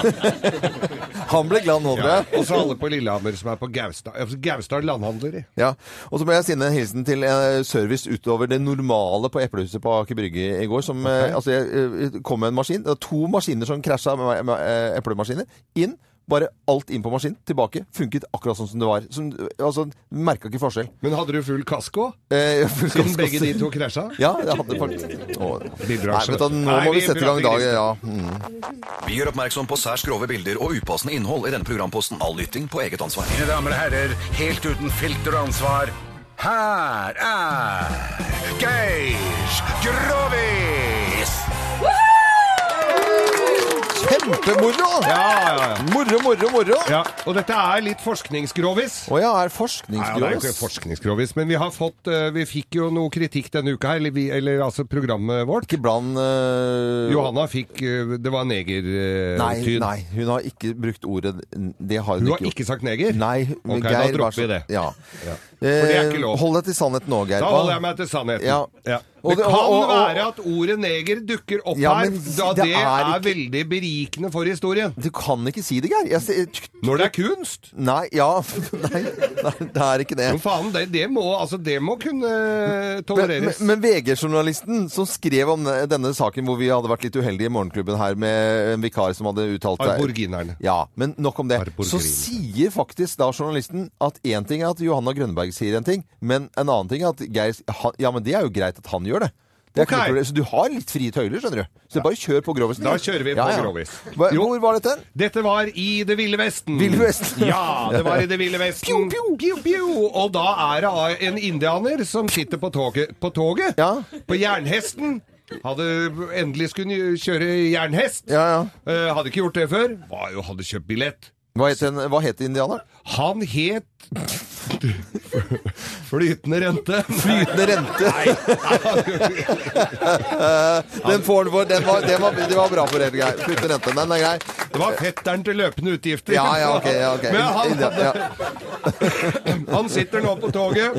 Speaker 1: Han ble glad nå, tror
Speaker 3: Ja,
Speaker 1: jeg.
Speaker 3: og så alle på Lillehammer som er på Gaustad. Altså, Gaustad i.
Speaker 1: Ja, Og så må jeg sende en hilsen til eh, service utover det normale på Eplehuset på Aker Brygge i går. Som, eh, altså, jeg eh, kom med en maskin. Det var to maskiner som krasja med, med eh, eplemaskiner. Inn. Bare alt inn på maskinen. Tilbake. Funket akkurat sånn som det var. Som, altså, Merka ikke forskjell.
Speaker 3: Men hadde du full kasko?
Speaker 1: Eh,
Speaker 3: Siden begge de to krasja?
Speaker 1: Ja, jeg hadde faktisk Å, Nei, vet du, nå
Speaker 3: Nei,
Speaker 1: må vi
Speaker 3: vi
Speaker 1: sette i gang
Speaker 3: dag,
Speaker 1: dagen. Ja. Mm.
Speaker 9: Vi gjør oppmerksom på særs grove bilder og upassende innhold i denne programposten. All lytting på eget ansvar.
Speaker 4: Mine damer og herrer, helt uten filter og ansvar, her er Geir Grovis!
Speaker 1: Kjempemoro!
Speaker 3: Ja, ja, ja.
Speaker 1: Moro, moro, moro.
Speaker 3: ja. Og dette er litt forskningsgrovis.
Speaker 1: Å ja, er
Speaker 3: Nei, ja, det er jo ikke
Speaker 1: forskningsgrovis?
Speaker 3: forskningsgrovis, men vi har fått eh, Vi fikk jo noe kritikk denne uka her, eller, vi, eller altså programmet vårt.
Speaker 1: Ikke bland eh,
Speaker 3: Johanna fikk eh, Det var negertyn.
Speaker 1: Nei, nei, hun har ikke brukt ordet Det har hun,
Speaker 3: Hun har
Speaker 1: ikke
Speaker 3: sagt neger?
Speaker 1: Nei,
Speaker 3: Ok, da
Speaker 1: Geir,
Speaker 3: dropper
Speaker 1: vær så-
Speaker 3: vi det.
Speaker 1: Ja.
Speaker 3: Ja. For det er ikke lov.
Speaker 1: Eh, Hold deg til sannheten nå, Geir.
Speaker 3: Da holder jeg meg til sannheten.
Speaker 1: Ja.
Speaker 3: Ja.
Speaker 1: Og
Speaker 3: Det kan
Speaker 1: og- og-
Speaker 3: være at ordet neger dukker opp
Speaker 1: Ja,
Speaker 3: her, da
Speaker 1: det
Speaker 3: det,
Speaker 1: er
Speaker 3: er, veldig berikende for historien.
Speaker 1: Du kan ikke si det, Geir. Jeg
Speaker 3: Når det er kunst.
Speaker 1: Nei, ja Nei, nei, det er ikke det.
Speaker 3: Men faen, det, det, må, altså, det må kunne tolereres.
Speaker 1: men, men VG-journalisten som skrev om denne saken hvor vi hadde vært litt uheldige i Morgenklubben her med en vikar som hadde uttalt seg
Speaker 3: Arborginerne.
Speaker 1: Ja, men nok om det. Så sier faktisk da journalisten at én ting er at Johanna Grønberg sier en ting, men en annen ting er at Geir Ja, men det er jo greit at han gjør det. det ikke
Speaker 3: Ok.
Speaker 1: noe problem. så du har litt frie tøyler, skjønner du. Så bare kjør på grovisen.
Speaker 3: Da kjører vi på grovis.
Speaker 1: Hva, hvor var dette?
Speaker 3: Dette var i Det ville vesten.
Speaker 1: Ville Vesten.
Speaker 3: Ja, det var i Det ville vesten.
Speaker 1: Pew, pew,
Speaker 3: pew, pew. Og da er det en indianer som sitter på toget, på, toget
Speaker 1: Ja.
Speaker 3: på jernhesten. Hadde endelig skulle kjøre jernhest.
Speaker 1: Ja, ja.
Speaker 3: Eh, hadde ikke gjort det før. Var jo, hadde kjøpt billett.
Speaker 1: Hva het, en, hva het indianeren?
Speaker 3: Han het Flytende rente.
Speaker 1: Flytende rente. den får du for. Den var, den var, det var bra for. Geir. Flytende rente. Den er grei.
Speaker 3: Det var fetteren til løpende utgifter.
Speaker 1: Ja, ja, ok. Ja, ok.
Speaker 3: Men han, han sitter nå på toget.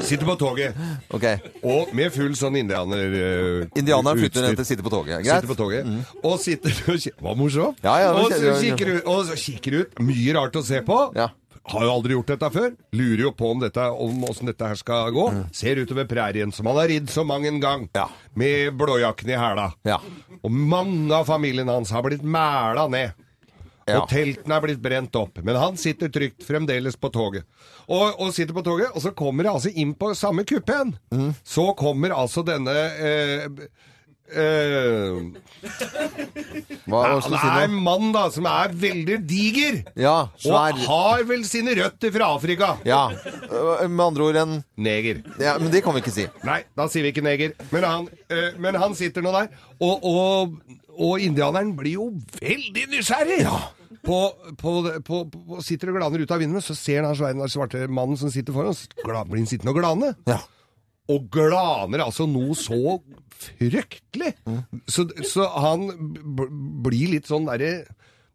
Speaker 3: Sitter på toget.
Speaker 1: Ok.
Speaker 3: Og med full sånn indianer... Uh,
Speaker 1: indianer flytter rente, sitter på toget. Greit.
Speaker 3: Sitter på toget. Og sitter og kikker Var morsomt?
Speaker 1: Ja, ja,
Speaker 3: og, kikker ut, og kikker ut. Mye rart å se på.
Speaker 1: Ja.
Speaker 3: Har jo aldri gjort dette før. Lurer jo på om dette, om åssen dette her skal gå. Ser utover prærien, som han har ridd så mang en gang.
Speaker 1: Ja.
Speaker 3: Med blåjakken i hæla.
Speaker 1: Ja.
Speaker 3: Og mange av familien hans har blitt mæla ned.
Speaker 1: Ja.
Speaker 3: Og teltene er blitt brent opp. Men han sitter trygt fremdeles på toget. Og, og sitter på toget, og så kommer det altså inn på samme kuppen.
Speaker 1: Mm.
Speaker 3: Så kommer altså denne eh, eh,
Speaker 1: Hva, hva
Speaker 3: Han er en mann da, som er veldig diger.
Speaker 1: Ja, svær.
Speaker 3: Og har vel sine røtter fra Afrika.
Speaker 1: Ja. Øh, Med andre ord en
Speaker 3: Neger.
Speaker 1: ja, Men det kan vi ikke si.
Speaker 3: Nei, da sier vi ikke neger. Men han, eh, men han sitter nå der, og, og, og indianeren blir jo veldig nysgjerrig. På, på, på, på, sitter og glaner ut av vinduet, så ser han han svarte mannen som sitter foran, så gla- blir han sittende og glane.
Speaker 1: Ja.
Speaker 3: Og glaner altså noe så fryktelig. Så, så han blir litt sånn derre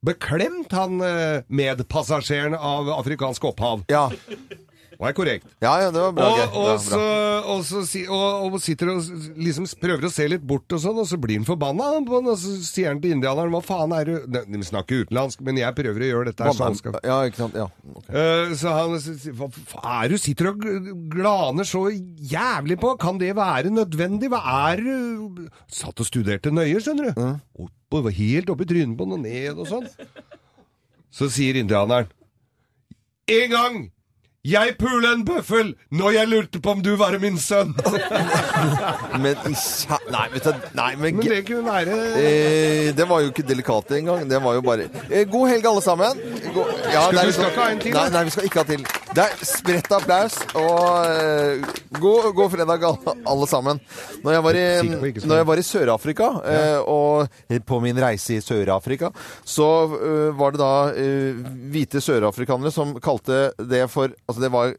Speaker 3: beklemt, han eh, medpassasjeren av afrikansk opphav.
Speaker 1: Ja.
Speaker 3: Er korrekt.
Speaker 1: ja, ja, det var bra.
Speaker 3: Og, og, så,
Speaker 1: bra.
Speaker 3: og, så, og, og sitter og liksom prøver å se litt bort og sånn, og så blir han forbanna. Og så sier han til indianeren hva faen er du De snakker utenlandsk, men jeg prøver å gjøre dette her sånn. skal
Speaker 1: Ja, ikke sant. Ja. Okay.
Speaker 3: Eh, Så han sier hva faen er du sitter og glaner så jævlig på? Kan det være nødvendig? Hva er du Satt og studerte nøye, skjønner du. Opp og helt opp i trynet på den og ned og sånn. Så sier indianeren En gang jeg pula en bøffel når jeg lurte på om du var min sønn.
Speaker 1: Men kjæ- Nei, vet du Nei, men,
Speaker 3: Men det kunne være
Speaker 1: Eh, det var jo ikke delikat engang. Det var jo bare eh, God helg, alle sammen. God, ja,
Speaker 3: Skal du-
Speaker 1: liksom-
Speaker 3: skal ikke ha en til.
Speaker 1: Nei, nei, vi skal ikke ha til. Det er spredt applaus og uh, god, god fredag, alle, alle sammen. Når jeg var i, jeg var i Sør-Afrika, uh, og på min reise i Sør-Afrika, så uh, var det da hvite sørafrikanere som kalte det for Altså, det var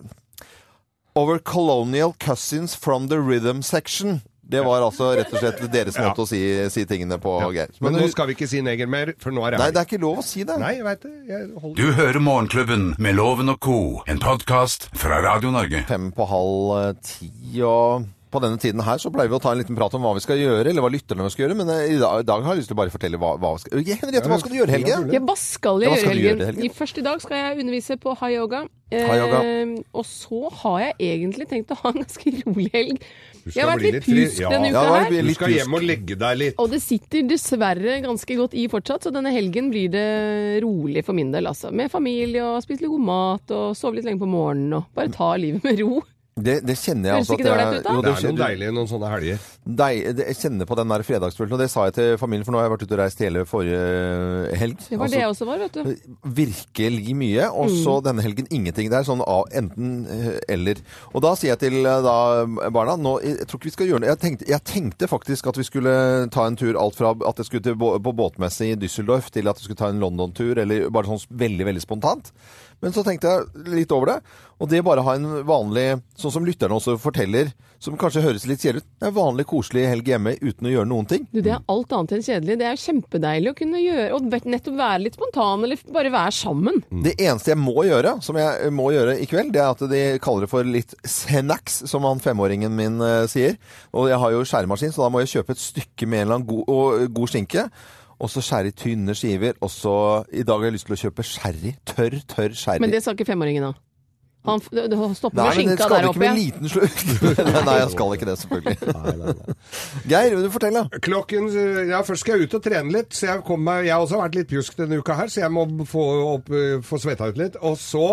Speaker 1: Over colonial cousins from the rhythm section. Det var altså rett og slett deres
Speaker 3: Ja.
Speaker 1: måte å si, si tingene på, Geir.
Speaker 3: Men
Speaker 1: Men
Speaker 3: nå skal vi ikke si neger mer, for nå er det
Speaker 1: Nei, det er ikke lov å si det.
Speaker 3: Nei, jeg vet det. Jeg
Speaker 4: Du hører Morgenklubben med Loven og co., en podkast fra Radio Norge.
Speaker 1: Fem på halv eh, ti, og på denne tiden her så pleier vi å ta en liten prat om hva vi skal gjøre, eller hva lytterne skal gjøre, men eh, i dag, i dag har jeg lyst til å bare fortelle hva, hva vi skal gjøre. Henriette, hva skal du gjøre, Helge?
Speaker 2: Ja, hva skal
Speaker 1: Ja, hva
Speaker 2: jeg
Speaker 1: skal
Speaker 2: gjøre i helgen?
Speaker 1: helgen?
Speaker 2: Først i dag skal jeg undervise på high yoga.
Speaker 1: High yoga.
Speaker 2: Eh, og så har jeg egentlig tenkt å ha en ganske rolig helg.
Speaker 3: Du
Speaker 2: Jeg har vært
Speaker 3: bli
Speaker 2: litt
Speaker 3: fri.
Speaker 2: pjusk
Speaker 3: Ja.
Speaker 2: denne
Speaker 1: Ja,
Speaker 2: uka
Speaker 1: det var
Speaker 2: her.
Speaker 1: litt
Speaker 3: Du skal hjem og legge deg litt.
Speaker 2: Og det sitter dessverre ganske godt i fortsatt, så denne helgen blir det rolig for min del, altså. Med familie og spise litt god mat og sove litt lenge på morgenen og bare ta livet med ro.
Speaker 1: Det, det kjenner jeg altså
Speaker 2: at det ålreit ut,
Speaker 1: jo,
Speaker 3: Det er noen deilige noen sånne helger.
Speaker 1: Dei, det, jeg kjenner på den der fredagsfølelsen, og det sa jeg til familien, for nå har jeg vært ute og reist hele forrige helg.
Speaker 2: Det var
Speaker 1: Altså,
Speaker 2: det jeg også var, vet du.
Speaker 1: virkelig mye, og så
Speaker 2: Mm.
Speaker 1: denne helgen ingenting. Det er sånn av- enten eh, eller. Og da sier jeg til eh, da, barna nå, Jeg tror ikke vi skal gjøre noe. Jeg tenkte, jeg tenkte faktisk at vi skulle ta en tur alt fra at jeg skulle til, på båtmesse i Düsseldorf til at jeg skulle ta en London-tur, eller bare sånn veldig, veldig spontant. Men så tenkte jeg litt over det, og det bare ha en vanlig, sånn som lytterne også forteller, som kanskje høres litt kjedelig ut, en vanlig koselig helg hjemme uten å gjøre noen ting.
Speaker 2: Du, det er alt annet enn kjedelig. Det er jo kjempedeilig å kunne gjøre, og nettopp være litt spontan, eller bare være sammen.
Speaker 1: Det eneste jeg må gjøre, som jeg må gjøre i kveld, det er at de kaller det for litt snacks, som han femåringen min eh, sier. Og jeg har jo skjæremaskin, så da må jeg kjøpe et stykke med en eller annen god, og, god skinke. Og så skjære i tynne skiver. Og så I dag har jeg lyst til å kjøpe sherry. Tørr, tørr sherry.
Speaker 2: Men det sa ikke femåringen da. Han f- det- det stopper
Speaker 1: Nei,
Speaker 2: med
Speaker 1: men det
Speaker 2: skinka
Speaker 1: skal ikke med liten slurk. Nei, jeg skal ikke det, selvfølgelig. Geir, vil du fortelle?
Speaker 3: Klokken Ja, først skal jeg ut og trene litt, så jeg kommer meg Jeg har også vært litt pjusk denne uka her, så jeg må få, opp, eh, få svetta ut litt. Og så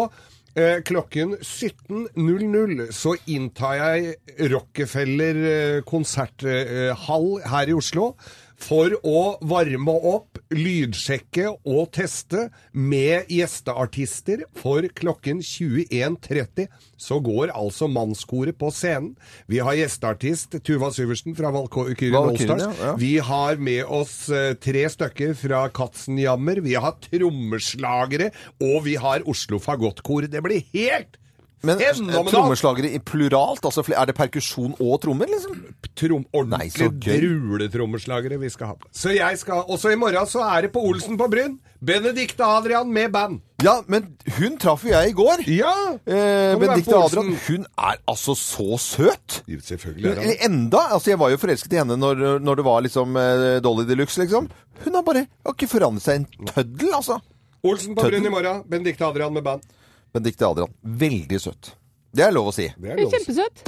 Speaker 3: eh, klokken 17.00 så inntar jeg Rockefeller eh, konserthall her i Oslo. For å varme opp, lydsjekke og teste med gjesteartister for klokken 21.30. Så går altså mannskoret på scenen. Vi har gjesteartist Tuva Syversen fra Valkyrien Allstars.
Speaker 1: ja, ja.
Speaker 3: Vi har med oss eh, tre stykker fra Katzenjammer. Vi har trommeslagere, og vi har Oslo Fagottkor. Det blir helt
Speaker 1: Men eh,
Speaker 3: fenomenalt!
Speaker 1: trommeslagere i pluralt? Altså, er det perkusjon og trommer, liksom?
Speaker 3: Trom, ordentlig druletrommeslagere vi skal ha på. Så jeg skal, Også i morgen så er det på Olsen på Bryn. Benedicte Adrian med band.
Speaker 1: Ja, men hun traff jo jeg i går.
Speaker 3: Ja!
Speaker 1: Eh, Benedicte Adrian. Hun er altså så søt!
Speaker 3: Selvfølgelig er hun
Speaker 1: enda. Altså, jeg var jo forelsket i henne når, når det var liksom eh, Dolly de Luxe, liksom. Hun har bare har ikke forandret seg en tøddel, altså.
Speaker 3: Olsen på Bryn i morgen. Benedicte Adrian med band.
Speaker 1: Benedicte Adrian. Veldig søt. Det er lov å si.
Speaker 3: Det er lov å si.
Speaker 2: Kjempesøt.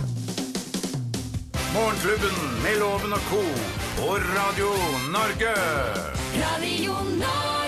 Speaker 4: Morgenklubben med Loven og co. på Radio Norge.
Speaker 10: Radio Norge.